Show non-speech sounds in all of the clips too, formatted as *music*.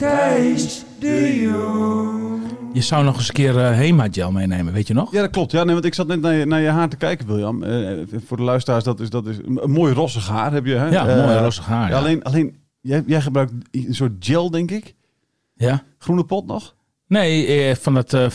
Thijs de Jong. Je zou nog eens een keer eh, Hema gel meenemen, weet je nog? Ja, dat klopt. Ja, nee, want ik zat net naar je, naar je haar te kijken, William. Eh, voor de luisteraars, dat is, dat is een, mooi rossig haar heb je. Hè? Ja, Eh, mooi rossig haar. ja, Ja. Alleen, alleen jij, jij gebruikt een soort gel, denk ik. ja? Groene pot nog? Nee, eh, van het eh,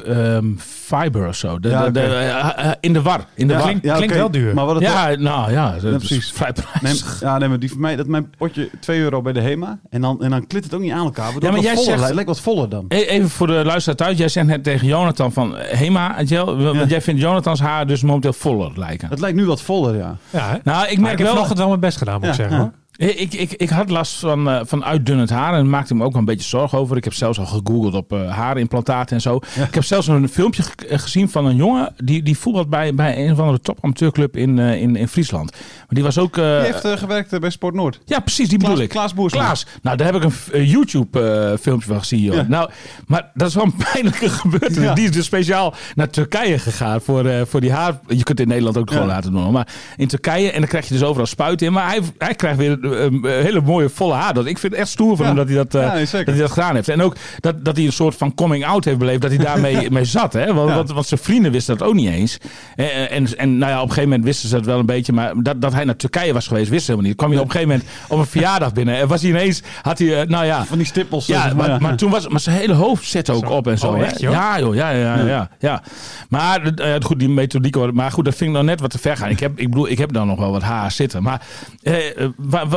eh, ehm, fiber of zo. De, Ja, de, de, oké. eh, eh, in de war. In de Ja, war. klink- ja, klinkt wel duur. Maar wat het ja, nou ja, dat Ja, is precies. vrij Nee, prijzig. ja, nee, maar die voor mij, dat mijn potje 2 euro bij de HEMA. En dan, en dan klit het ook niet aan elkaar. Ja, maar jij voller, zegt- lijkt- lijkt wat voller dan. E- Even voor de luisteraar thuis. Jij zegt net tegen Jonathan van eh, Hema. Want Ja. jij vindt Jonathans haar dus momenteel voller lijken. Het lijkt nu wat voller, ja. Ja, hè? Nou, ik merk ik heb wel... vanochtend wel mijn best gedaan, moet ik Ja, zeggen. Hoor. Ik, ik, ik had last van, eh, van uitdunnend haar en maakte me ook wel een beetje zorgen over. Ik heb zelfs al gegoogeld op eh, haarimplantaten en zo. Ik heb zelfs een filmpje ge- eh, gezien van een jongen die, die voetbalt bij, bij een of andere topamateurclub in, eh, in, in Friesland. Maar die was ook... eh, Die heeft eh, gewerkt eh, bij Sport Noord. ja, precies, die bedoel ik. Klaas Boersma. Klaas. Nou, daar heb ik een f- een YouTube-filmpje van gezien, joh. Ja. Nou, maar dat is wel een *laughs* pijnlijke gebeurtenis. Ja. Die is dus speciaal naar Turkije gegaan voor, eh, voor die haar. Je kunt het in Nederland ook gewoon laten doen. Maar in Turkije, en dan krijg je dus overal spuiten in. Maar hij, hij krijgt weer eh, een hele mooie volle haar. Dat, ik vind het echt stoer van Ja. hem dat hij dat, eh, Ja, dat hij dat gedaan heeft. En ook dat, dat hij een soort van coming out heeft beleefd. Dat hij daarmee *laughs* mee zat. Hè? Want, Ja. want, want zijn vrienden wisten dat ook niet eens. En, en, en nou ja, op een gegeven moment wisten ze dat wel een beetje. Maar dat, dat hij naar Turkije was geweest, wisten ze helemaal niet. Kwam hij op een gegeven moment op een verjaardag binnen. En was hij ineens, had hij, eh, nou ja... Van die stippels. Ja, zeg maar, maar toen was maar zijn hele hoofd zette ook Zo. op en zo. Oh, hè? echt, joh? Ja, joh, ja, ja, ja, ja. Maar eh, goed, die methodiek, maar goed, dat vind ik nou net wat te ver gaan. Ik heb, ik bedoel, ik heb dan nog wel wat haar zitten. Maar eh,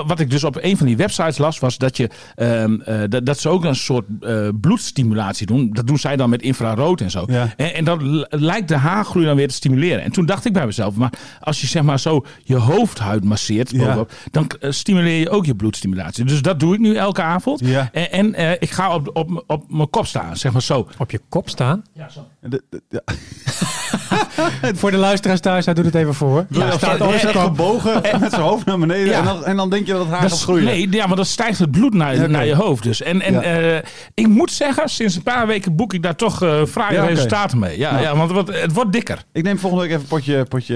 wat ik dus op een van die websites las, was dat je ehm, eh, dat, dat ze ook een soort eh, bloedstimulatie doen. Dat doen zij dan met infrarood en zo. Ja. En, en dat lijkt de haargroei dan weer te stimuleren. En toen dacht ik bij mezelf, maar als je zeg maar zo je hoofdhuid masseert, Ja. bovenop, dan eh, stimuleer je ook je bloedstimulatie. Dus dat doe ik nu elke avond. Ja. En, en eh, ik ga op, op, op mijn kop staan, zeg maar zo. Op je kop staan. Ja, zo. De- de- ja. *laughs* Voor de luisteraars thuis, hij doet het even voor. Ja, Ja, staat gebogen *laughs* met zijn hoofd naar beneden. Ja. En, dan, en dan denk je dat het haar Dat gaat groeien. nee, ja, maar dan stijgt het bloed naar, je hoofd dus. En, en Ja. eh, ik moet zeggen, sinds een paar weken boek ik daar toch eh fraaie resultaten mee. Ja, ja, want het wordt, het wordt dikker. Ik neem volgende week even een potje, potje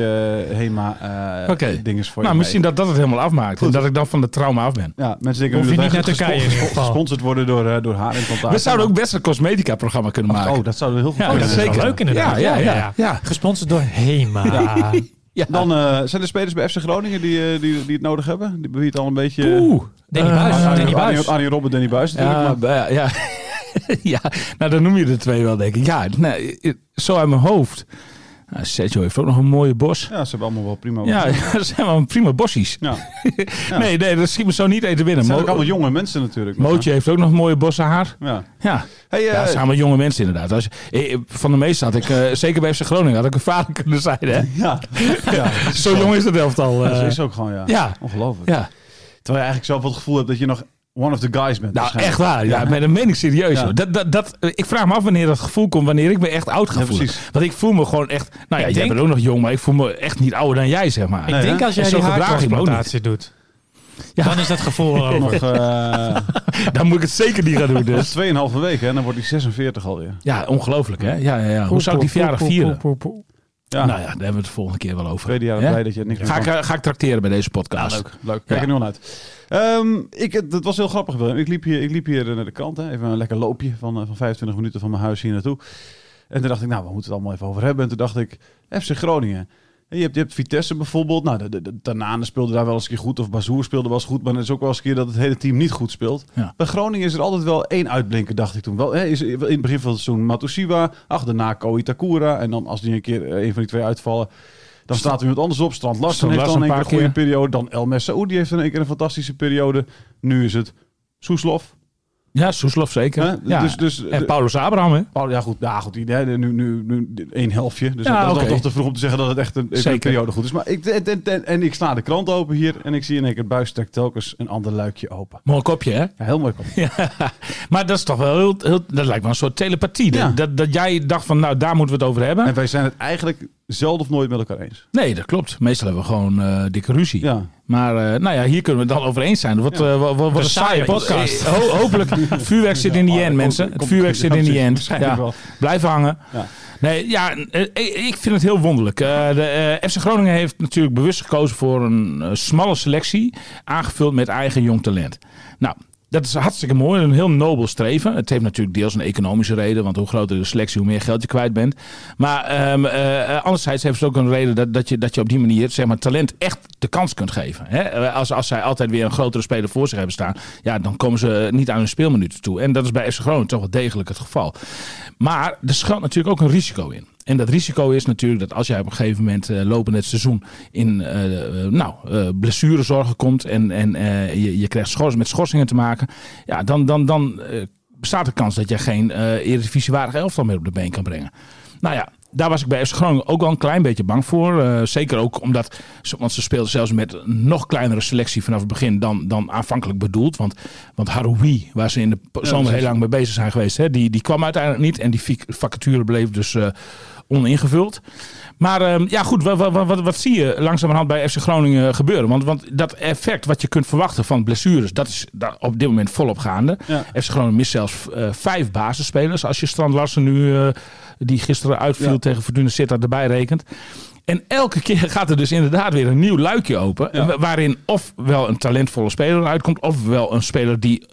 Hema eh Oké. dinges voor Nou, je misschien mee. dat dat het helemaal afmaakt. En Goed. dat ik dan van de trauma af ben. Ja, mensen denken Hoef je niet naar Turkije gesponsord worden door, door haarimplantaten. We zouden ook best een cosmetica-programma kunnen maken. Oh, dat zouden we heel Ja, kunnen. Zeker. leuk inderdaad. Ja, ja, Ja. Gesponsord door Hema. Ja. Dan eh, zijn er spelers bij FC Groningen die, eh, die, die het nodig hebben. Die beheert al een beetje... Oeh. Danny Eh, Buis. ja, Danny Buis. Arnie Robben, Danny Buis natuurlijk. Ja, maar- ja, *laughs* ja. nou dan noem je de twee wel, denk ik. Ja, nee, zo uit mijn hoofd. Nou, Sergio heeft ook nog een mooie bos. ja, ze hebben allemaal wel prima. Ja, dat zijn wel prima bossies. *laughs* Ja. Nee, nee, dat schiet me zo niet eten binnen. Het zijn ook allemaal jonge mensen natuurlijk. Mootje heeft ook nog mooie bossen haar. Ja. Ja, Hey, eh, ja het zijn allemaal jonge mensen inderdaad. Als, eh, van de meeste had ik, eh, *laughs* zeker bij FC Groningen, had ik een vader kunnen zijn. Hè? *laughs* ja. ja. Zo jong is het elftal. Eh. zo is ook gewoon, ja. ja. Ongelooflijk. ja. Terwijl je eigenlijk zelf wel het gevoel hebt dat je nog one of the guys bent. Nou, echt waar. Ja, maar dat meen ik serieus. Ja. Dat, dat, dat, ik vraag me af wanneer dat gevoel komt, wanneer ik me echt oud ga Ja, voelen. precies. Want ik voel me gewoon echt... Nou ja, Ik jij denk- bent ook nog jong, maar ik voel me echt niet ouder dan jij, zeg maar. Ik Nee, denk hè? als jij En zo die gedraag ik me ook haartransplantatie doet, Ja. dan is dat gevoel. Nog eh *laughs* Dan moet ik het zeker niet gaan doen dat dus. is 2,5 weken en dan wordt hij 46 alweer. Ja, ongelooflijk hè. Ja, ja, ja. Hoe zou ik die verjaardag vieren? Ja, Nou ja, daar hebben we het de volgende keer wel over. tweede jaar blij dat je niks Ga ik, eh, ga ik tracteren bij deze podcast. leuk. Leuk. Kijk er nu al uit. Ehm, ik, het was heel grappig, Willem. Ik liep hier, ik liep hier naar de kant. Hè. Even een lekker loopje van, eh, van 25 minuten van mijn huis hier naartoe. En toen dacht ik, nou, we moeten het allemaal even over hebben. En toen dacht ik, FC Groningen. Je hebt, je hebt Vitesse bijvoorbeeld. Nou, de, de, de Tanane speelde daar wel eens een keer goed. Of Bazoer speelde wel eens goed. Maar het is ook wel eens een keer dat het hele team niet goed speelt. Ja. Bij Groningen is er altijd wel één uitblinker, dacht ik toen. Wel, hè, is, in het begin van het seizoen Matusiwa. Ach, daarna Ko Itakura. En dan als die een keer eh, een van die twee uitvallen... Dan staat er iemand anders op. Strand Larsen heeft dan een een keer een goede periode. Dan El Messaoudi heeft dan een keer een fantastische periode. Nu is het Soeslof. Ja, Soeslof zeker. Ja. Dus, dus, en Paulus Abraham, hè? Paul, ja goed, ja, goed idee. Nu, nu, nu één helftje. Dus Ja, dat is toch te vroeg om te zeggen dat het echt een, Zeker. periode goed is. Maar ik, en, en, en, en ik sla de krant open hier en ik zie in één keer buis trekt telkens een ander luikje open. Mooi kopje, hè? Ja, heel mooi. kopje. *laughs* Ja, maar dat is toch wel heel, heel dat lijkt wel een soort telepathie. Dat, dat jij dacht van, nou, daar moeten we het over hebben. En wij zijn het eigenlijk zelden of nooit met elkaar eens. Nee, dat klopt. Meestal hebben we gewoon eh, dikke ruzie. Ja. Maar eh, nou ja, hier kunnen we het dan over eens zijn. Wat, Ja. eh, wat, wat een saaie podcast. *laughs* Ho- hopelijk, het vuurwerk zit in die end, mensen. Het vuurwerk zit in die end. Ja. wel. Blijf hangen. Ja. Nee, ja, ik vind het heel wonderlijk. Eh, de eh, FC Groningen heeft natuurlijk bewust gekozen voor een smalle selectie, aangevuld met eigen jong talent. Nou, dat is hartstikke mooi, een heel nobel streven. Het heeft natuurlijk deels een economische reden, want hoe groter de selectie, hoe meer geld je kwijt bent. Maar ehm, eh, anderzijds heeft het ook een reden dat, dat, je, dat je op die manier zeg maar, talent echt de kans kunt geven. Hè? Eh, Als, als zij altijd weer een grotere speler voor zich hebben staan, ja, dan komen ze niet aan hun speelminuten toe. En dat is bij FC Groningen toch wel degelijk het geval. Maar er schuilt natuurlijk ook een risico in. En dat risico is natuurlijk dat als jij op een gegeven moment uh, lopend het seizoen in uh, uh, nou, blessurezorgen komt en, en je, je krijgt schors, met schorsingen te maken, ja, dan, dan, dan bestaat de kans dat je geen uh, eredivisiewaardig elftal meer op de been kan brengen. Nou ja, daar was ik bij FC Groningen ook wel een klein beetje bang voor. Uh, zeker ook omdat, want ze speelden zelfs met een nog kleinere selectie vanaf het begin dan, dan aanvankelijk bedoeld. Want, want Haroui, waar ze in de zomer heel lang mee bezig zijn geweest, hè, die, die kwam uiteindelijk niet. En die vacature bleef dus uh, oningevuld. Maar uh, ja, goed, wat, wat, wat, wat, zie je langzamerhand bij FC Groningen gebeuren? Want, want dat effect wat je kunt verwachten van blessures, dat is op dit moment volop gaande. Ja. FC Groningen mist zelfs uh, vijf basisspelers. Als je Strand Larsen nu, uh, die gisteren uitviel ja. tegen Fortuna Sittard erbij rekent. En elke keer *laughs* gaat er dus inderdaad weer een nieuw luikje open. Ja. Waarin ofwel een talentvolle speler uitkomt, ofwel een speler die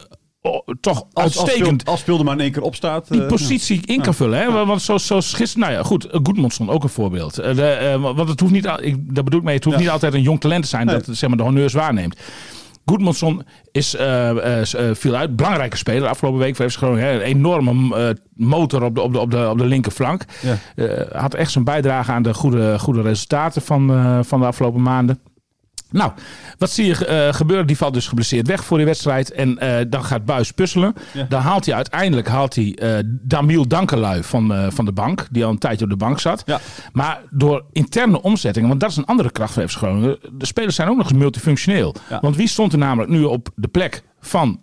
toch als, uitstekend. Als, als speelde maar in één keer opstaat. Die positie ja. in kan vullen. Hè? Want zoals zo gisteren, nou ja, goed. Goedmondson ook een voorbeeld. De, uh, want het hoeft niet, ik, daar bedoel ik mee, het hoeft niet altijd een jong talent te zijn nee. dat zeg maar, de honneurs waarneemt. Goedmondson is, uh, uh, viel uit. Belangrijke speler afgelopen week voor FC Groningen. Een enorme motor op de, op de, op de, op de linkerflank. Ja. had echt zijn bijdrage aan de goede, goede resultaten van, van de afgelopen maanden. Nou, wat zie je uh, gebeuren? Die valt dus geblesseerd weg voor die wedstrijd. En uh, dan gaat Buis puzzelen. Ja. Dan haalt hij uiteindelijk haalt hij, uh, Damiel Dankelui van, van de bank. Die al een tijdje op de bank zat. Ja. Maar door interne omzettingen, want dat is een andere kracht van FC Groningen. De spelers zijn ook nog eens multifunctioneel. Ja. Want wie stond er namelijk nu op de plek van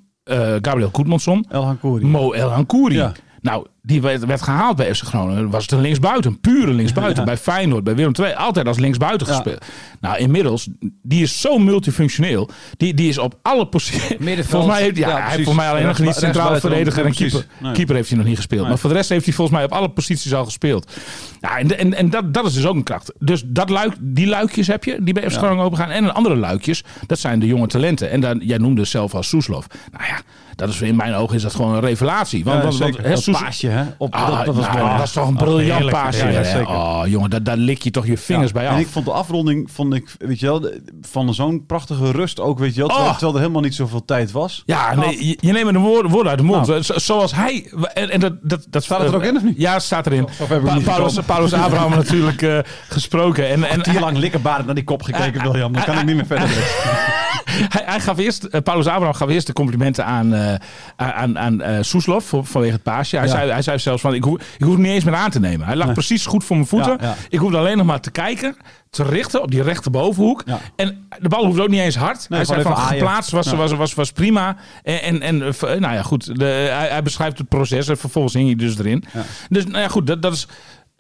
Gabriel Goedmondson? El Hankouri. Mo El Hankouri. Ja. Nou, die werd, werd, gehaald bij FC Groningen. Was het een linksbuiten, pure linksbuiten. Ja. Bij Feyenoord, bij Willem II, altijd als linksbuiten ja. gespeeld. Nou, inmiddels, die is zo multifunctioneel. Die, die is op alle posities. *laughs* Volgens mij heeft ja, ja hij heeft voor mij alleen nog niet centrale verdediger en keeper. Nee. Keeper heeft hij nog niet gespeeld. Nee. Maar voor de rest heeft hij volgens mij op alle posities al gespeeld. Ja, en en, en dat, dat is dus ook een kracht. Dus dat luik, die luikjes heb je, die bij FC Groningen open gaan. En een andere luikjes, dat zijn de jonge talenten. En dan, jij noemde zelf als Soeslof. Nou ja, dat is in mijn ogen is dat gewoon een revelatie. Want, ja, want, want, hè, Soes... paasje, hè? Op, ah, dat, dat, was nou, dat is toch een briljant oh, paasje. Ja, oh, jongen, daar, daar lik je toch je vingers bij af. En ik vond de afronding, vond ik, weet je wel, van zo'n prachtige rust ook, weet je wel. Terwijl, oh. terwijl er helemaal niet zoveel tijd was. Ja, nee, je, je neemt de woorden woord uit de mond. Nou. Zo, zoals hij... En, en dat, dat, dat, staat het er ook in of niet? Ja, het staat erin. Pa Paulus, Paulus Abraham *laughs* natuurlijk uh, gesproken. En, en, en lang likkerbaard naar die kop gekeken, uh, William. Dan kan ik niet meer verder. *laughs* hij, hij gaf eerst, Paulus Abraham gaf eerst de complimenten aan, uh, aan, aan uh, Soeslof vanwege het paasje. Hij, ja. zei, hij zei zelfs van, ik hoef, ik hoef het niet eens meer aan te nemen. Hij lag nee. precies goed voor mijn voeten. Ja, ja. Ik hoefde alleen nog maar te kijken, te richten op die rechterbovenhoek. En de bal hoeft ook niet eens hard. Nee, hij zei van, geplaatst was, was, was, was prima. En, en, en nou ja, goed, de, hij, hij, beschrijft het proces en vervolgens hing hij dus erin. Dus nou ja, goed, dat, dat is...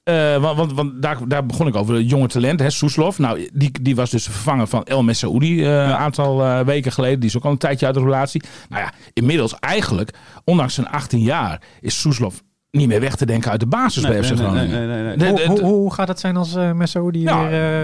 Uh, want want, want daar, daar, begon ik over. Jonge talent, hè, Soeslof. Nou, die, die was dus vervangen van El Messaoudi een uh, ja. aantal uh, weken geleden. Die is ook al een tijdje uit de relatie. Nou ja, inmiddels eigenlijk, ondanks zijn 18 jaar, is Soeslof niet meer weg te denken uit de basis bij FC Groningen. nee, nee, nee. De- Hoe, hoe, gaat het zijn als eh Messo die weer,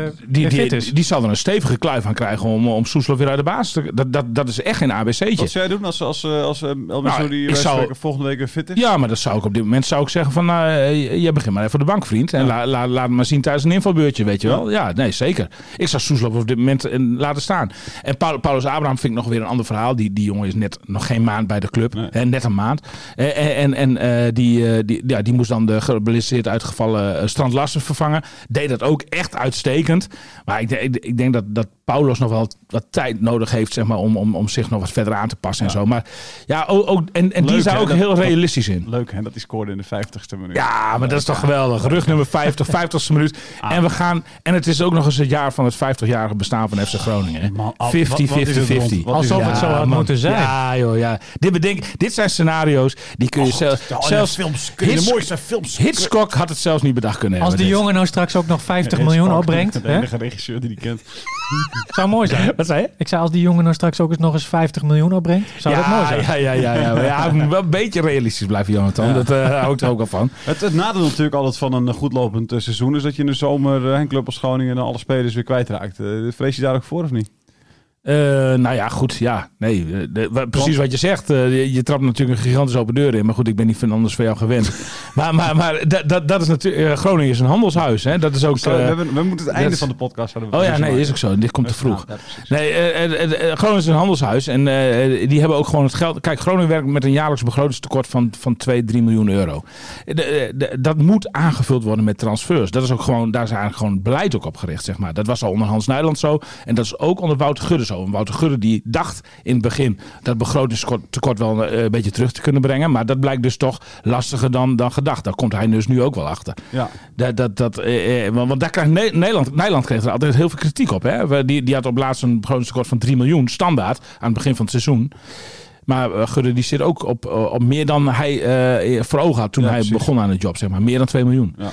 eh, die, weer fit die, is? die zal er een stevige kluif aan krijgen om, om Soeslof weer uit de basis te... Dat, dat, dat is echt geen ABC'tje. Wat zou jij doen als, als, als, als eh, El Nou, zou- wijspreken volgende week weer fit is? Ja, maar dat zou ik op dit moment zou ik zeggen van, eh je begint maar even de bank, vriend. En la, la- laat hem maar zien tijdens een invalbeurtje, weet je wel. Ja, nee, zeker. Ik zou Soeslof op dit moment eh, laten staan. En Paul- Paulus Abraham vind ik nog weer een ander verhaal. Die, die jongen is net nog geen maand bij de club. Nee. Hè, net een maand. Eh, En, en eh, die, eh, die, ja, die moest dan de geblesseerd uitgevallen eh, Strand Larsen vervangen. Deed dat ook echt uitstekend. Maar ik, ik, ik denk dat, dat Paulos nog wel wat tijd nodig heeft zeg maar, om, om, om zich nog wat verder aan te passen en zo. Maar ja, ook, ook, en, en die Leuk, zou ook dat- heel dat- realistisch in. Leuk hè, dat hij scoorde in de 50ste minuut. Ja, maar dat is toch geweldig. Rug nummer 50, 50ste *laughs* minuut. Ah. En we gaan. En het is ook nog eens het jaar van het 50-jarige bestaan van FC Groningen. hè. Man, al- 50, wat- wat is 50, het rond? 50. Wat is Alsof het zo had man. moeten zijn. Ja, joh, ja. Dit, bedenk, dit zijn scenario's die kun je zelf. Oh, zelfs films, kun je de mooiste films. Hitchcock had het zelfs niet bedacht kunnen Als hebben. die dit. jongen nou straks ook nog 50 Hitchcock, miljoen opbrengt. De Hè? enige regisseur die die kent. *laughs* Zou mooi zijn. Wat zei je? Ik zei, als die jongen nou straks ook eens nog eens 50 miljoen opbrengt, zou dat mooi zijn. Ja, ja, ja, ja. Maar ja, *laughs* moet wel een beetje realistisch blijven, Jonathan. Ja. Dat eh hou ik er ook al van. *laughs* Het, het nadeel natuurlijk altijd van een goed lopend eh, seizoen is dat je in de zomer uh, een club als Groningen en alle spelers weer kwijtraakt. Uh, vrees je daar ook voor of niet? Eh, nou ja, goed. Ja, nee. eh, de- precies wat je zegt. eh, je, je trapt natuurlijk een gigantisch open deur in. Maar goed, ik ben niet van anders van jou gewend. *laughs* maar maar, maar dat, dat, dat is natuurlijk... Groningen is een handelshuis. Hè? Dat is ook... We, hebben, we moeten het einde van de podcast we Oh ja, nee, maken. is ook zo. Dit komt te vroeg. Ja. Nee, Groningen is een handelshuis. En die hebben ook gewoon het geld. Kijk, Groningen werkt met een jaarlijks begrotingstekort van, van 2, 3 miljoen euro. De- dat moet aangevuld worden met transfers. Dat is ook gewoon, daar is eigenlijk gewoon beleid ook op gericht, zeg maar. Dat was al onder Hans Nijland zo. En dat is ook onder Wouter Gudde zo. Wouter Gudde die dacht in het begin dat begrotingstekort wel eh, een beetje terug te kunnen brengen. Maar dat blijkt dus toch lastiger dan, dan gedacht. Daar komt hij dus nu ook wel achter. Ja. Dat, dat, dat, eh, eh, want, daar krijgt Ne- Nederland, Nederland kreeg er altijd heel veel kritiek op. Hè? Die, die had op laatst een begrotingstekort van 3 miljoen standaard aan het begin van het seizoen. Maar eh, Gudde die zit ook op, eh, op meer dan hij eh, voor ogen had toen Ja, hij precies. begon aan de job. Zeg maar. Meer dan 2 miljoen. Ja.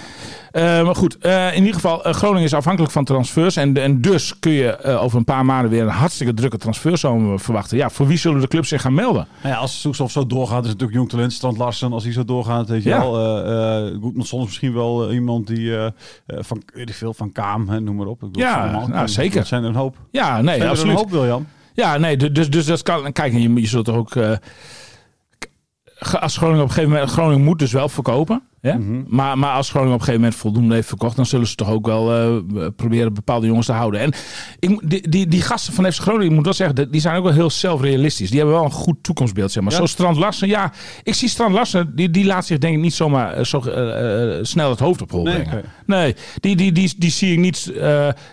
Eh, maar goed, eh, in ieder geval, eh, Groningen is afhankelijk van transfers. En, en dus kun je eh, over een paar maanden weer een hartstikke drukke transferzomer verwachten. Ja, voor wie zullen de clubs zich gaan melden? Nou ja, als Soeslof zo doorgaat, is het natuurlijk jong talent. Strand Larsen, als hij zo doorgaat, weet je Ja. wel. eh uh, Goedmanson is misschien wel eh, iemand die eh, eh, van, veel, van Kaam, hè, noem maar op. Ik bedoel, Ja, nou, zeker. Dat zijn er een hoop. Ja, nee, Zijn er een absoluut. hoop, William? Ja, nee, du- dus, dus dat kan. Kijk, je, je zult toch ook. eh, als Groningen op een gegeven moment. Groningen moet dus wel verkopen. Mhm. maar, maar als Groningen op een gegeven moment voldoende heeft verkocht. dan zullen ze toch ook wel eh, proberen bepaalde jongens te houden. En ik, die, die, die gasten van FC Groningen, ik moet wel zeggen. die zijn ook wel heel zelfrealistisch. Die hebben wel een goed toekomstbeeld. Zeg maar. Ja. Zoals Strand Larsen. Ja, ik zie Strand Larsen. Die, die laat zich denk ik niet zomaar eh, zo, eh, snel het hoofd op hol Nee, brengen. oké. Nee, die, die, die, die zie ik niet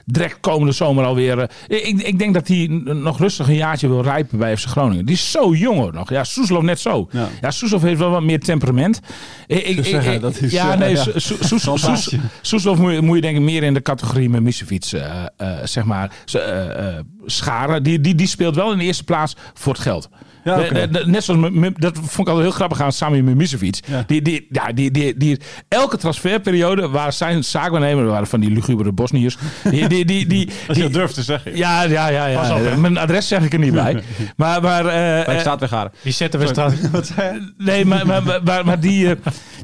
direct komende zomer alweer. ik, ik denk dat hij nog rustig een jaartje wil rijpen bij FC Groningen. Die is zo jong hoor nog. Ja, Soeslof net zo. Ja. Ja, Soeslof heeft wel wat meer temperament. Ik, ik, ik- dat is, ja, eh, nee, *laughs* ja. Soeslof moet je, moet je denk ik meer in de categorie met eh, eh, zeg maar, scharen. Die, die, die speelt wel in de eerste plaats voor het geld. Ja. Eh, eh, Net zoals, dat vond ik altijd heel grappig aan Sami Mimicevic. Ja. Die, die, ja, die, die, die, elke transferperiode waar zijn zaakwaarnemer, waren van die lugubere Bosniërs. Die, die, die, die, *laughs* Als je dat durft te zeggen. ja, ja, ja. ja. Pas op. Mijn adres zeg ik er niet bij. *laughs* Maar, maar, eh, Ik eh, staat weer garen. Die zetten we straks. Nee, maar, maar, maar, maar, maar die, eh,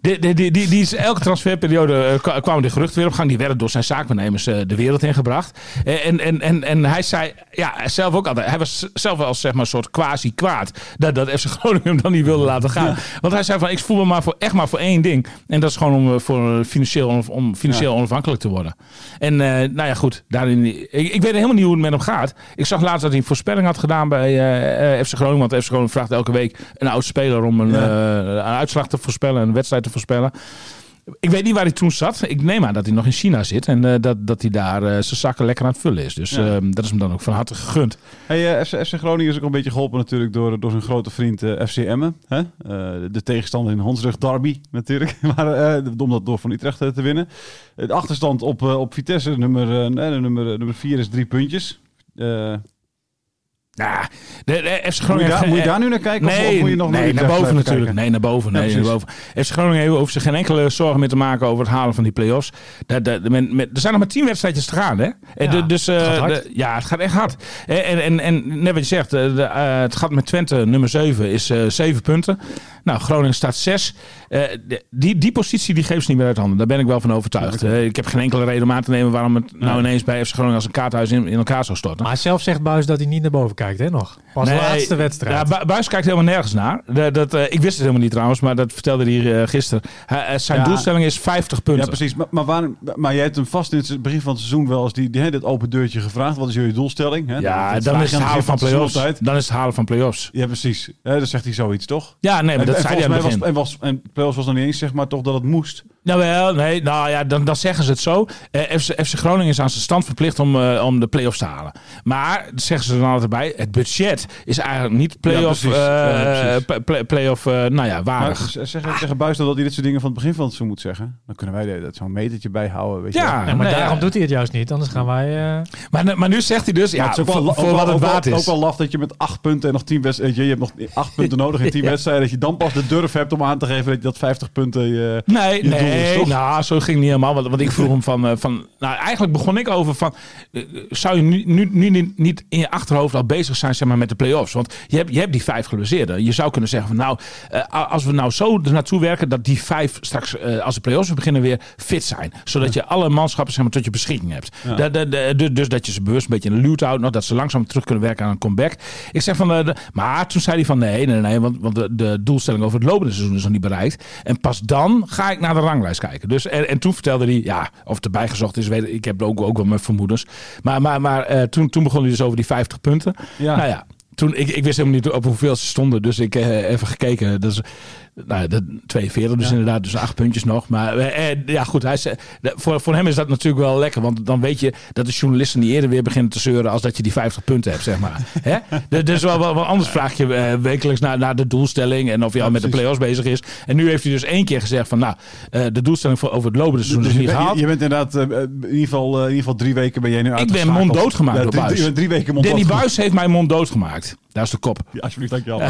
die, die, die, die, die is elke transferperiode kwa- kwamen die geruchten weer op gang. Die werden door zijn zaakbenemers eh, de wereld ingebracht. En, en, en, en hij zei, ja, zelf ook altijd. Hij was zelf wel als zeg maar, een soort quasi kwaad. Dat, dat FC Groningen hem dan niet wilde laten gaan. Want hij zei van, ik voel me maar voor, echt maar voor één ding. En dat is gewoon om, eh, voor financieel, om, financieel onafhankelijk te worden. En eh, nou ja, goed. Daarin, ik, ik weet helemaal niet hoe het met hem gaat. Ik zag laatst dat hij een voorspelling had gedaan bij eh, eh, FC Groningen. Want FC Groningen vraagt elke week een oud speler om een, Ja. eh, een uitslag te voorspellen, een wedstrijd te voorspellen. Ik weet niet waar hij toen zat. Ik neem aan dat hij nog in China zit. En eh, dat, dat hij daar eh, zijn zakken lekker aan het vullen is. Dus Ja. eh, dat is hem dan ook van harte gegund. Hey, eh, FC, FC Groningen is ook een beetje geholpen natuurlijk door, door zijn grote vriend FC Emmen. Hè? De tegenstander in Hondsrug Derby natuurlijk. *laughs* maar om dat door van Utrecht te winnen. De achterstand op, op Vitesse, nummer, eh, nee, de nummer, nummer vier is drie puntjes. Eh, Nou, de, de FC Moet je, Groningen... daar, moet je daar nu naar kijken? of- Nee, of moet je nog nee naar boven natuurlijk. kijken? Nee, naar boven. Ja, Nee, naar boven. FC Groningen heeft- hoeft zich geen enkele zorgen meer te maken over het halen van die play-offs. Dat- dat- men- met- er zijn nog maar tien wedstrijdjes te gaan, hè? En Ja, de- dus, eh, het gaat hard. de- ja, het gaat echt hard. En, en, en, en net wat je zegt, eh, de, eh, het gaat met Twente nummer 7 is eh 7 punten. Nou, Groningen staat 6. die, die positie die geeft ze niet meer uit handen. Daar ben ik wel van overtuigd. Eh, ik heb geen enkele reden om aan te nemen waarom het nou ineens bij FC Groningen als een kaarthuis in, in elkaar zou storten. Maar zelf zegt Buis dat hij niet naar boven kijkt, hè, nog. Pas de laatste wedstrijd. Ja, Bu- Buis kijkt helemaal nergens naar. Dat, dat, eh, ik wist het helemaal niet trouwens, maar dat vertelde hij eh, gisteren. Hij- eh, zijn Ja. doelstelling is 50 punten. Ja, precies. Maar, maar, waarom- maar jij hebt hem vast in het begin van het seizoen wel eens die, die, hè, dat open deurtje gevraagd. Wat is jullie doelstelling? Hè? Ja, Dat dan is het halen van play-offs. Dan is het halen van play-offs. Ja, precies. Hè, dan zegt hij zoiets, toch? Ja, nee, maar dat en, zei hij aan volgens het mij begin. was, en, was, en play-offs was nog niet eens, zeg maar, toch dat het moest. Nou wel, nee, nou ja, dan, dan zeggen ze het zo. Eh, FC, FC Groningen is aan zijn stand verplicht om, eh, om de play-offs te halen. Maar, dat zeggen ze er dan altijd bij, het budget is eigenlijk niet play-off, Ja, precies. eh, Ja, precies. pla- pla- play-off eh, nou ja, Maar waardig. z- zeg, zeggen Buis dan dat hij dit soort dingen van het begin van het seizoen moet zeggen? Dan kunnen wij dat zo'n metertje bijhouden. Weet je Ja, maar nee, daarom ja. doet hij het juist niet. Anders gaan wij... eh, Maar, maar nu zegt hij dus, Maar ja, voor, wel, voor wat het waard is. Ook wel laf dat je met acht punten en nog tien wedstrijden... Je hebt nog acht punten nodig in tien *laughs* wedstrijden. Dat je dan pas de durf hebt om aan te geven dat je dat 50 punten... eh, Nee, is, nee, toch? nou, zo ging het niet helemaal. Want, want ik vroeg hem van, eh, van... Nou, eigenlijk begon ik over van... eh, zou je nu, nu, nu niet- in je achterhoofd al bezig zijn zeg maar, met de play-offs? Want je hebt, je hebt die vijf geblesseerden. Je zou kunnen zeggen van... Nou, eh, als we nou zo naartoe werken... dat die vijf straks, als de play-offs beginnen, weer fit zijn. Zodat je alle manschappen zeg maar, tot je beschikking hebt. Du- dus dat je ze bewust een beetje in de houdt. nog, Dat ze langzaam terug kunnen werken aan een comeback. Ik zeg van... maar toen zei hij van... Nee, nee, nee. Want, want de, de doelstelling over het lopende seizoen is nog niet bereikt. En pas dan ga ik naar de ranglijst kijken. Dus, en, en toen vertelde hij... Ja, of het erbij gezocht is, weet ik. Ik heb ook, ook wel mijn vermoedens. Maar, maar, maar eh, toen, toen begon hij dus over die 50 punten. Ja. Nou ja, toen, ik, ik wist helemaal niet op hoeveel ze stonden. Dus ik eh, even gekeken. Dus, nou, de 42 dus inderdaad. Dus acht puntjes nog. Maar eh, eh, ja, goed. Hij, voor, voor hem is dat natuurlijk wel lekker. Want dan weet je dat de journalisten niet eerder weer beginnen te zeuren... als dat je die 50 punten hebt, zeg maar. *laughs* Hè? De- Dus wel, wel, wel anders vraag je eh, wekelijks naar, naar de doelstelling... en of hij al met de play-offs bezig is. En nu heeft hij dus één keer gezegd van... nou, de doelstelling voor over het lopende seizoen Dus is je, niet gehaald. je, je bent inderdaad in, ieder geval, in ieder geval drie weken ben jij nu ben uitgeschakeld. monddood gemaakt Ja, door drie- Buis. Je bent drie weken monddood Danny. Buis heeft mij monddood gemaakt. Daar is de kop. Ja, alsjeblieft, dankjewel. *laughs*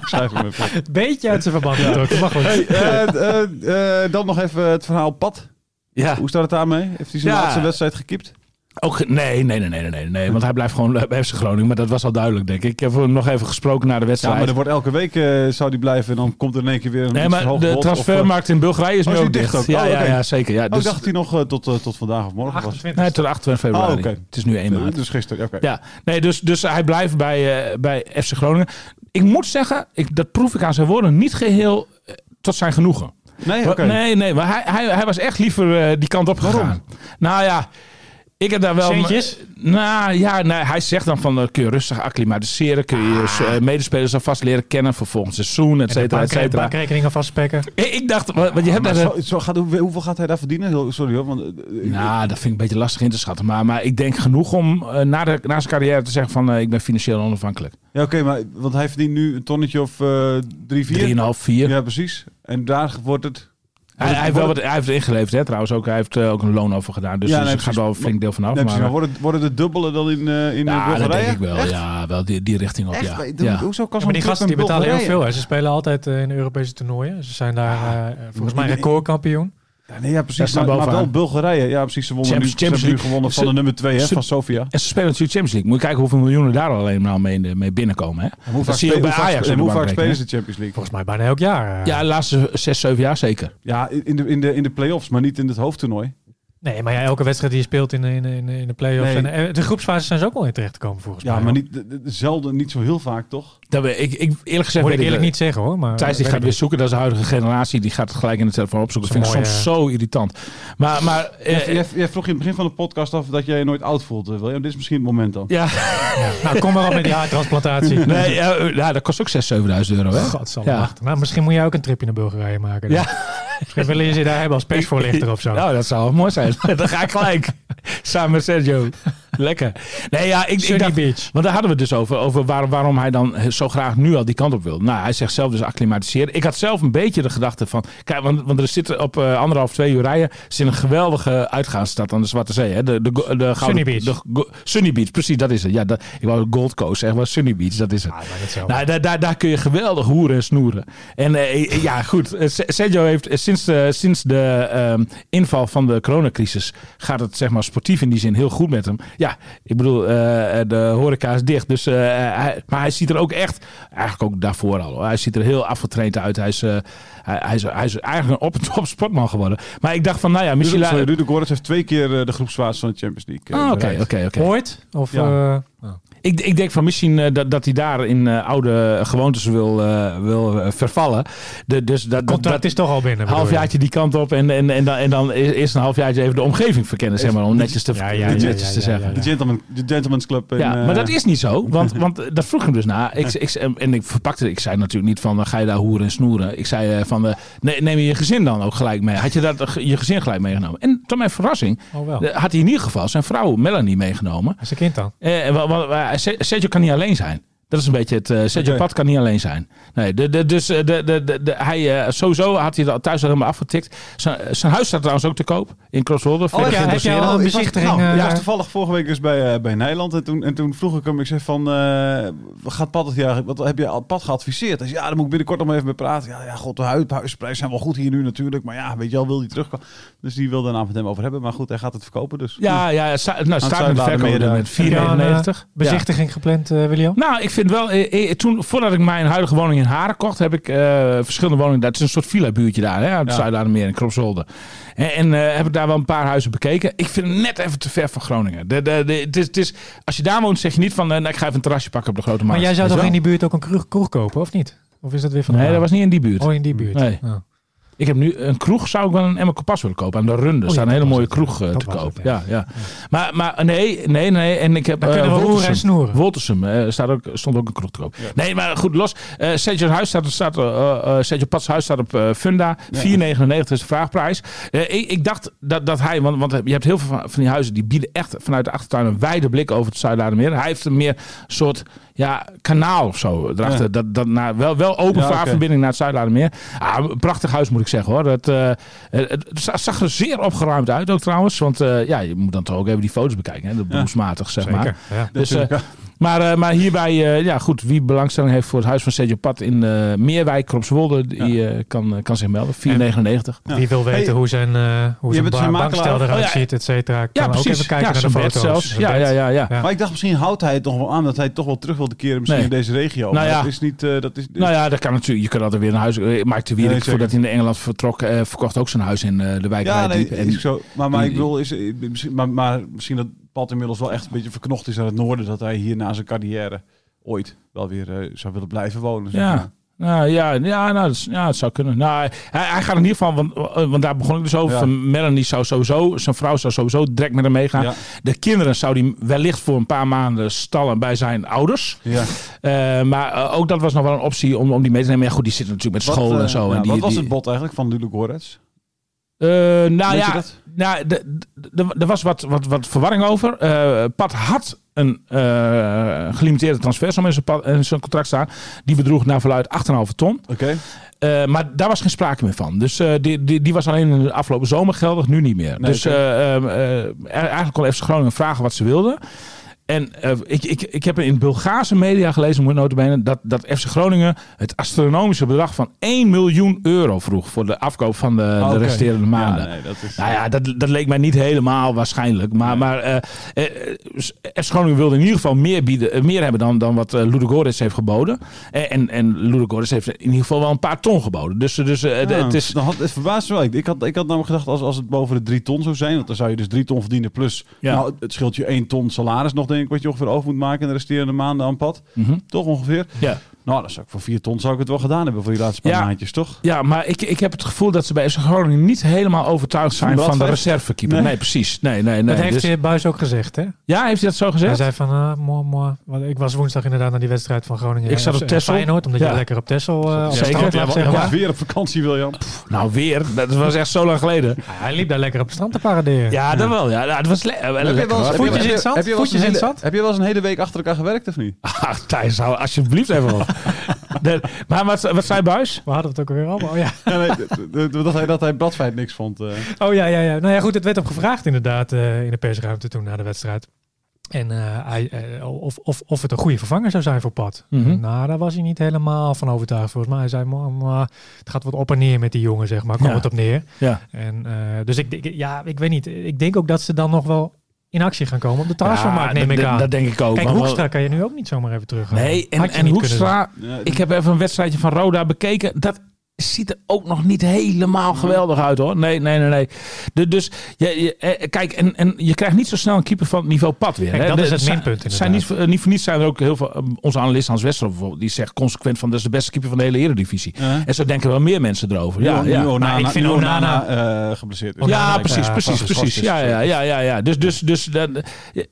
Ik schrijf hem even. beetje uit zijn verband getrokken. Maar goed. Hey, eh, eh, eh, dan nog even het verhaal Pat. Ja. Hoe staat het daarmee? Heeft hij zijn Ja. laatste wedstrijd gekiept? Ook, nee, nee, nee, nee, nee, nee, nee. Want hij blijft gewoon bij FC Groningen. Maar dat was al duidelijk, denk ik. Ik heb hem nog even gesproken na de Ja, wedstrijd. maar er wordt elke week eh, zou die blijven en dan komt er in één keer weer een nee, maar de of, transfermarkt in Bulgarije is Oh, nu is ook die dicht. dicht ook? Ja, Oh, ja, oké. ja, zeker. Ja, eh, dus, Oh, ik dacht hij nog eh, tot, eh, tot vandaag of morgen was. 28. nee, tot 28 februari. Oh, oké. Het is nu 1 maart. Dus gisteren, oké. Ja, nee, dus, dus hij blijft bij, eh, bij FC Groningen. Ik moet zeggen, ik, dat proef ik aan zijn woorden niet geheel eh, tot zijn genoegen. Nee, oké. Nee, nee, maar hij, hij, hij was echt liever eh, die kant op gegaan. Nou ja, ik heb daar wel... Centjes? Nou ja, nee, hij zegt dan van, eh, kun je rustig acclimatiseren. Kun je je eh, medespelers alvast leren kennen voor volgend seizoen, et cetera, et cetera. bankrekeningen vastspekken. *laughs* Ik, ik dacht, want je hebt Maar daar... zo, zo gaat, hoe- hoeveel gaat hij daar verdienen? Sorry hoor. Want, eh, Nou, dat vind ik een beetje lastig in te schatten. Maar, maar ik denk genoeg om na, de, na zijn carrière te zeggen van... ik ben financieel onafhankelijk. ja, oké, maar want hij verdient nu een tonnetje of drie, vier. 3,5, 4. Ja, precies. En daar wordt het... Hij, hij, heeft wel wat, hij heeft ingeleverd, hè, trouwens ook. Hij heeft eh, ook een loon over gedaan. Dus, Ja, dus er gaat wel een flink deel van af. Nee, maar, maar wordt het de dubbele dan in, eh in ja, dat Bulgarije? denk ik wel. Echt? Ja, wel die, die richting op. Echt? Ja. Maar Ja. Hoezo kan Ja, maar die gasten die betalen heel veel. Hè. Ze spelen altijd eh, in de Europese toernooien. Ze zijn daar eh, volgens mij recordkampioen. Ja, nee, ja, Daar precies. Maar, wel Bulgarije. Ja, precies. Ze wonnen Champions- nu, ze hebben nu Champions gewonnen van Ze- de nummer 2 ze- van Sofia. En ze spelen natuurlijk Champions League. Moet je kijken hoeveel miljoenen daar alleen maar mee, mee binnenkomen. Hè? En hoe vaak, spelen- bij Ajax. en hoe vaak spelen ze de Champions League? Volgens mij bijna elk jaar. Ja, de laatste 6, 7 jaar zeker. Ja, in de, in de, in de play-offs, maar niet in het hoofdtoernooi. Nee, maar ja, elke wedstrijd die je speelt in, de- in, de- in, de- in de play-offs. Nee. En, eh, de groepsfase zijn ze ook wel in terecht gekomen volgens Ja, mij. maar hoor. niet, de- de- zelden, niet zo heel vaak, toch? Dat we, ik, ik, eerlijk gezegd Moet ik eerlijk niet zeggen hoor. Maar, Thijs die weet gaat weer zoeken. Dat is de huidige generatie. Die gaat het gelijk in de telefoon opzoeken. Dat Dat vind ik soms zo irritant. Maar, maar eh, Jij, jij, jij vroeg in het begin van de podcast af dat jij je nooit oud voelt, eh, William. Dit is misschien het moment dan. ja. Nou, kom maar op met die haartransplantatie. *laughs* nee, ja, eh, ja, dat kost ook 6.000, 7.000 euro. Hè? God zal Ja. wachten. Nou, misschien moet jij ook een tripje naar Bulgarije maken. dan. Ja. *laughs* Misschien willen je ze daar hebben als persvoorlichter of zo. Nou, dat zou wel mooi zijn. *laughs* Dan ga ik gelijk. Samen met Sergio. Lekker. Nee, ja, ik, ik dacht, Beach. want daar hadden we het dus over. Over waar- waarom hij dan zo graag nu al die kant op wil. Nou, hij zegt zelf dus acclimatiseren. Ik had zelf een beetje de gedachte van... Kijk, want, want er zit op eh, anderhalf, twee uur rijden... zit een geweldige uitgaansstad aan de Zwarte Zee. Hè? De, de, de, de gouden- Sunny Beach. de Sunny Beach, precies, dat is het. Ja, dat, ik wou Gold Coast zeggen, maar Sunny Beach, dat is het. Ah. Nou, daar, daar, daar kun je geweldig hoeren en snoeren. En eh, ja, goed. eh, Se- Sergio heeft sinds de, sinds de ehm, inval van de coronacrisis... gaat het zeg maar sportief in die zin heel goed met hem. Ja, ik bedoel, eh, de horeca is dicht. Dus, eh, hij, maar hij ziet er ook echt... Eigenlijk ook daarvoor al. hoor. Hij ziet er heel afgetraind uit. Hij is, eh, hij, hij is, hij is eigenlijk een op *laughs* top sportman geworden. Maar ik dacht van, nou ja, misschien... Ruud Ruud de Gorets heeft twee keer eh, de groepsfase van de Champions League. eh, Ah, Oké, oké, oké. Ooit? Of, Ja. eh, Ik, ik denk van misschien eh, dat, dat hij daar in eh, oude gewoontes wil, eh, wil vervallen. De, dus dat, dat, contract dat is toch al binnen. halfjaartje die kant op en, en, en, dan, en dan eerst een halfjaartje even de omgeving verkennen, zeg maar, om netjes te, Ja, ja, netjes ja, ja, te zeggen. De, gentleman, de Gentleman's Club. in, Ja, maar dat is niet zo, want, *laughs* want dat vroeg hem dus na. Ik, ik, en ik verpakte het, ik zei natuurlijk niet van, ga je daar hoeren en snoeren. Ik zei van, ne- neem je je gezin dan ook gelijk mee? Had je dat, je gezin gelijk meegenomen? En tot mijn verrassing Oh wel. eh, had hij in ieder geval zijn vrouw Melanie meegenomen. Een kind dan. Eh, Sergio kan niet alleen zijn. Dat is een beetje het. eh Sergio. Pat kan niet alleen zijn. Nee, de, de, dus eh, de, de, de, de- hij, eh, sowieso had hij dat thuis al helemaal afgetikt. Zijn, zijn huis staat trouwens ook te koop in Crosswolder. Oh, ja, heb je al een bezichtiging, Nou, ik was toevallig vorige week dus bij, bij Nijland. En toen, en toen vroeg ik hem, ik zei van, eh, wat gaat Pat het jaar, wat heb je al Pat geadviseerd? Hij zei, ja, daar moet ik binnenkort nog maar even mee praten. Ja, ja god, de hu- huisprijzen zijn wel goed hier nu natuurlijk. Maar ja, weet je wel, wil hij terugkomen? Dus die wilde een avond met hem over hebben. Maar goed, hij gaat het verkopen dus. Ja, ja, nou, staat met de verkoop met Heb je al een, 4,99. eh, bezichtiging gepland, eh, William? Nou, ik vind wel, eh, eh, toen, voordat ik mijn huidige woning in Haren kocht, heb ik eh, verschillende woningen. Dat is een soort villa-buurtje daar, hè, uit Ja. Zuidaardenmeer in Kropswolde. En, en heb ik daar wel een paar huizen bekeken. Ik vind het net even te ver van Groningen. De, de, de, het is, het is, als je daar woont, zeg je niet van, nou, ik ga even een terrasje pakken op de grote markt. Maar jij zou toch in die buurt ook een kroeg, kopen, of niet? Of is dat weer van Nee, dat was niet in die buurt. Oh, in die buurt. Nee. Oh. Ik heb nu een kroeg, zou ik wel een Emma Kompas willen kopen. Aan de Runde Oh, staat een hele mooie kroeg eh, te koop. het, ja. ja. Ja, Maar, maar nee, nee, nee. En ik heb Dan kunnen we eh, roeren en Woltersum. snoeren. Woltersum eh, staat ook, stond ook een kroeg te koop. Nee, maar goed, los. Eh Sergio's huis staat, staat Sergio Pat's huis staat op Funda. 4,99 is de vraagprijs. Ik, ik dacht dat, dat hij, want, want je hebt heel veel van, van die huizen die bieden echt vanuit de achtertuin een wijde blik over het Zuidaardenmeer. Hij heeft een meer soort ja, kanaal of zo erachter. Ja. Dat, dat naar, wel, wel open Ja, naar het Zuidaardenmeer. Ah, prachtig huis moet ik zeggen hoor. Het, eh, het, het zag er zeer opgeruimd uit ook trouwens. Want eh, ja, je moet dan toch ook even die foto's bekijken. Hè? De beroepsmatig zeg maar. Zeker. Dus, eh, maar, eh, maar hierbij, eh, ja goed, wie belangstelling heeft voor het huis van Sergio Pat in eh Meerwijk, Kropswolde, die eh, kan, kan zich melden. 4,99. Ja. Wie wil weten Hey, hoe zijn, eh hoe zijn zijn bankstel makelaar. eruit Oh, ja. ziet, et cetera. Kan Ja, ook precies. even kijken ja, naar de foto's. zelfs. Ja, ja, ja, ja. Ja. Maar ik dacht, misschien houdt hij het nog wel aan dat hij toch wel terug wilde keren misschien Nee. in deze regio. Nou dat is niet... eh, dat is, Nou ja, dat kan natuurlijk. Je kan altijd weer naar huis. Mark de Wierik, Nee, voordat hij naar Engeland vertrok, eh, verkocht ook zijn huis in eh, de wijk ja, nee. En- zo. Maar, maar ik bedoel, is, misschien, maar, maar misschien dat Inmiddels wel echt een beetje verknocht is naar het noorden. Dat hij hier na zijn carrière ooit wel weer eh, zou willen blijven wonen. zeg Ja. Nou ja, ja, nou, dat, ja, het zou kunnen. Nou, hij, hij gaat in ieder geval, want, eh, want daar begon ik dus over. Ja. Van Melanie zou sowieso, zijn vrouw zou sowieso direct met hem meegaan. Ja. De kinderen zou hij wellicht voor een paar maanden stallen bij zijn ouders. Ja. Eh, maar ook dat was nog wel een optie om, om die mee te nemen. Ja, goed, die zitten natuurlijk met school en zo. en die, wat was die- het bot eigenlijk van Ludo Gorets? Eh, nou Weet ja, nou, er was wat, wat, wat verwarring over. Eh Pat had een eh, gelimiteerde transfersom in zijn, pa- in zijn contract staan. Die bedroeg naar verluid 8,5 ton. Oké. Maar daar was geen sprake meer van. Dus die, die, die was alleen in de afgelopen zomer geldig, nu niet meer. Nee, dus oké. eh, eh, eh, eigenlijk kon FC Groningen vragen wat ze wilden. En eh, ik, ik, ik heb in Bulgaarse media gelezen, moet notabene, dat, dat FC Groningen het astronomische bedrag van 1 miljoen euro vroeg voor de afkoop van de, de resterende maanden. Ja, nee, dat is... Nou ja, dat, dat leek mij niet helemaal waarschijnlijk. Maar, maar eh eh, FC Groningen wilde in ieder geval meer, bieden, meer hebben dan, dan wat Ludogorets heeft geboden. En, en, Ludogorets heeft in ieder geval wel een paar ton geboden. Dus, dus het is... had, het verbaast me wel. Ik, had, ik had namelijk gedacht, als, als het boven de drie ton zou zijn, want dan zou je dus drie ton verdienen plus, Ja. nou, het scheelt je één ton salaris nog, denk ik, wat je ongeveer over moet maken in de resterende maanden aan pad. Mhm. Toch ongeveer. Ja. Nou, dat zou ik voor vier ton zou ik het wel gedaan hebben voor die laatste paar Ja. maandjes, toch? Ja, maar ik, ik heb het gevoel dat ze bij FC Groningen niet helemaal overtuigd zijn Van van, de reservekeeper. Nee. Nee. precies. Nee, nee, nee. dat heeft Dus- Buis ook gezegd, hè? ja, heeft hij dat zo Hij gezegd? zei van, ah, mooi, mooi. Want Ik was woensdag inderdaad naar die wedstrijd van Groningen. Ik zat op en Texel. Feyenoord, omdat Ja. je lekker op eh, op Zeker. strand Ja, maar. Ja, weer op vakantie, William. Nou, weer. Dat was echt zo lang geleden. Ja, hij liep daar lekker op het strand te paraderen. Ja, dat wel. Ja, Nou, dat was le wel Heb je lekker. Voetjes in het heb je- zand? heb je wel eens Voetjes een hele- zand? Heb je wel eens een hele week achter elkaar gewerkt of niet? Ah, Thijs, alsjeblieft even op. *laughs* De- maar wat, wat zei Buis? We hadden het ook weer allemaal. Oh ja. Ja, nee, dat hij, dat hij Bradfeit niks vond. eh. Oh ja, ja, ja. Nou ja, goed, het werd op gevraagd inderdaad eh, in de persruimte toen na de wedstrijd. En eh, hij, eh, of, of, of het een goede vervanger zou zijn voor Pat. Mhm. Nou, daar was hij niet helemaal van overtuigd. Volgens mij hij zei maar, het gaat wat op en neer met die jongen, zeg maar. Komt Ja. het op neer. Ja. En, eh, dus ik, ik- ja, ik weet niet. Ik denk ook dat ze dan nog wel in actie gaan komen op de transfermarkt, neem dat- ik aan. Dat denk ik ook. Kijk, Hoekstra kan je nu ook niet zomaar even terug. Nee, en, en Hoekstra, Ja, ik heb even een wedstrijdje van Roda bekeken. Dat ziet er ook nog niet helemaal geweldig uit hoor. Nee, nee, nee. nee. De, dus je, je, eh, kijk, en, en je krijgt niet zo snel een keeper van het niveau pad weer. Kijk, hè. dat De- is het minpunt Zijn niet, voor- niet voor niets zijn er ook heel veel. eh, Onze analist Hans Westerhof bijvoorbeeld, die zegt consequent van dat is de beste keeper van de hele Eredivisie. Ja. En zo denken wel meer mensen erover. Ja, ja. Maar ik vind Onana- Onana, eh, geblesseerd. Ja, precies, ja, precies, precies. Ja, ja, ja, ja, ja. Dus, dus, dus dat,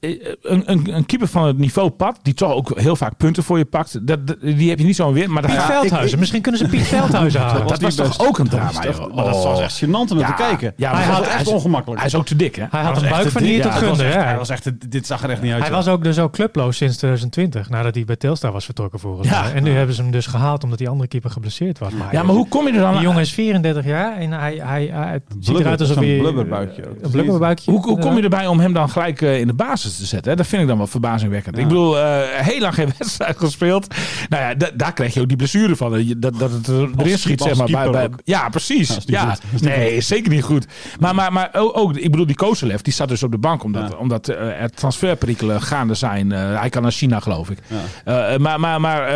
eh, een, een, een keeper van het niveau pad, die toch ook heel vaak punten voor je pakt, dat, die heb je niet zo weer. Maar dat, Piet ja, Veldhuizen. Misschien kunnen ze Piet *laughs* Veldhuizen halen. Dat was niet toch best. ook een Dat drama, joh. Maar dat was Oh. echt gênant om te kijken. Ja, maar hij had was- echt ongemakkelijk. Hij is ook te dik, hè? Hij had was een echt buik te van dik. hier tot dat was ja. Hij was echt, dit zag er echt niet uit. Hij was ook dus ook clubloos sinds 2020, nadat hij bij Telstar was vertrokken volgens mij. En nu hebben ze hem dus gehaald omdat die andere keeper geblesseerd was. Ja, maar hoe kom je er dan Die jongen is 34 jaar en hij, hij, hij het ziet eruit alsof hij... blubberbuikje ook. Een blubberbuikje. Hoe, hoe kom je erbij om hem dan gelijk eh, in de basis te zetten? Hè? Dat vind ik dan wel verbazingwekkend. Ik bedoel, eh, heel lang geen *laughs* wedstrijd gespeeld. Nou ja, da- daar krijg je ook die blessure van. Dat, dat, dat het er- erin schiet, zeg maar. Bij, bij, ja, precies. Ja, goed. Nee, zeker niet goed. Maar, maar, maar ook, ook, ik bedoel, die Kozelev, die staat dus op de bank. Omdat, Ja. omdat eh, er transferperikelen gaande zijn. Eh, hij kan naar China, geloof ik. Ja. Eh, maar maar, maar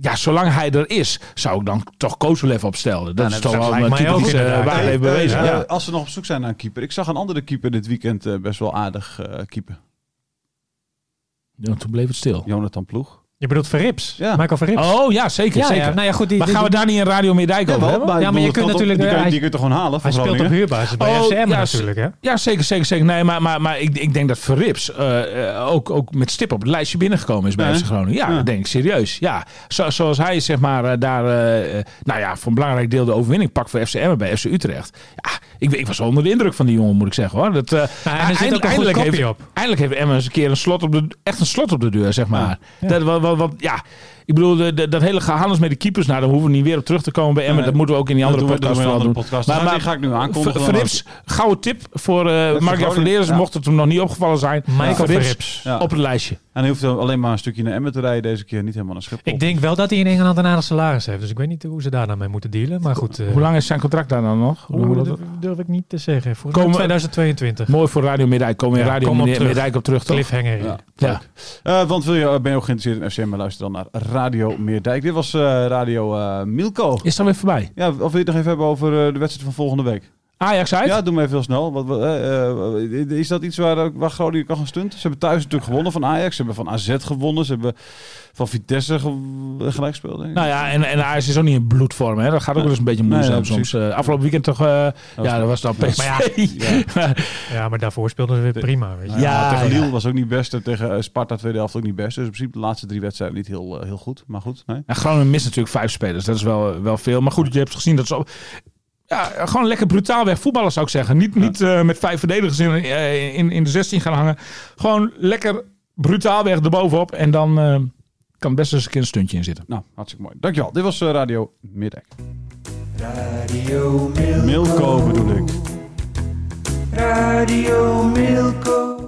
ja, zolang hij er is, zou ik dan toch Kozelev opstellen. Dat is toch wel een mij ook typisch inderdaad. waar hij Hey, heeft bewezen. ja. Als ze nog op zoek zijn naar een keeper. Ik zag een andere keeper dit weekend best wel aardig keeper. Ja, toen bleef het stil. Jonathan Ploeg. Je bedoelt Verrips? Ja. Michael Verrips? Oh ja, zeker. ja, zeker. ja, nou ja, goed. Die, maar die- gaan we daar niet in Radio Meerdijk over hebben? maar je kunt natuurlijk- Die, kun je toch gewoon halen hij speelt op huurbasis bij Oh, FCM ja, natuurlijk, hè? Ja, zeker, zeker, zeker. Nee, maar, maar, maar ik, ik denk dat Verrips eh, eh, ook, ook met stip op het lijstje binnengekomen is bij Ja, FC hè? Groningen. Ja, Ja. dat denk ik serieus. Ja, Zo, zoals hij zeg maar eh, daar, eh, eh, nou ja, voor een belangrijk deel de overwinning pakt voor FCM bij FC Utrecht. Ja, ik, ik was wel onder de indruk van die jongen, moet ik zeggen hoor. Dat, eh, Nou, en er zit ook een goed eindelijk, heeft, op. eindelijk heeft Emmen eens een keer een slot op de, echt een slot op de deur, zeg maar. Ja. Dat, wat, wat- ja, ik bedoel, de, de- dat hele gehandels met de keepers, nou, daar hoeven we niet weer op terug te komen bij Emmen. Nee. dat moeten we ook in die andere podcast doen vooral andere podcast. Die ga ik nu aankondigen Ver- dan Verrips, gouden tip voor eh Groningen, Verleers, ja. mocht het hem nog niet opgevallen zijn. Michael Verrips Verrips. Ja. op het lijstje. En hij hoeft alleen maar een stukje naar Emmen te rijden deze keer. Niet helemaal naar Schiphol. Ik denk wel dat hij in Engeland een aardig salaris heeft. Dus ik weet niet hoe ze daar nou mee moeten dealen. Maar goed, eh, Hoe lang is zijn contract daar dan nog? Hoe dat durf ik niet te zeggen. Mij 2022. Mooi voor Radio Middijk. Komen we in Ja, Radio kom op Middijk op terug, toch? Cliffhanger. Ja. Ja. Eh, want wil je, ben je ook geïnteresseerd in FCM? Maar luister dan naar Radio Meerdijk. Dit was eh, Radio eh, Milko. Is dat weer voorbij? Ja, of wil je het nog even hebben over eh, de wedstrijd van volgende week? Ajax uit? Ja, doe maar even heel snel. Wat, wat, eh, eh, is dat iets waar, waar Groningen kan gaan stunten? Ze hebben thuis natuurlijk gewonnen van Ajax. Ze hebben van AZ gewonnen. Ze hebben van Vitesse ge- gelijk gespeeld. Denk ik. Nou ja, en, en Ajax is ook niet in bloedvorm. Hè? Dat gaat ook wel eens een beetje Nee, moeizaam ja, precies. soms. Eh, afgelopen weekend toch... eh, ja, dat was dan *laughs* PSV. Maar Ja. Ja, maar daarvoor speelden ze weer prima. Weet je. Ja, Ja, tegen ja. Lille was ook niet best. En tegen Sparta tweede helft ook niet best. Dus in principe de laatste drie wedstrijden niet heel, heel goed. Maar goed, nee. En Groningen mist natuurlijk vijf spelers. Dat is wel, wel veel. Maar goed, je hebt gezien dat ze... op- Ja, gewoon lekker brutaal weg voetballen zou ik zeggen. Niet, niet eh, met vijf verdedigers in, eh, in, in de 16 gaan hangen. Gewoon lekker brutaal weg erbovenop. En dan eh, kan best eens een keer een stuntje in zitten. Nou, hartstikke mooi. Dankjewel. Dit was Radio Middijk. Radio Milko. Milko bedoel ik. Radio Milko.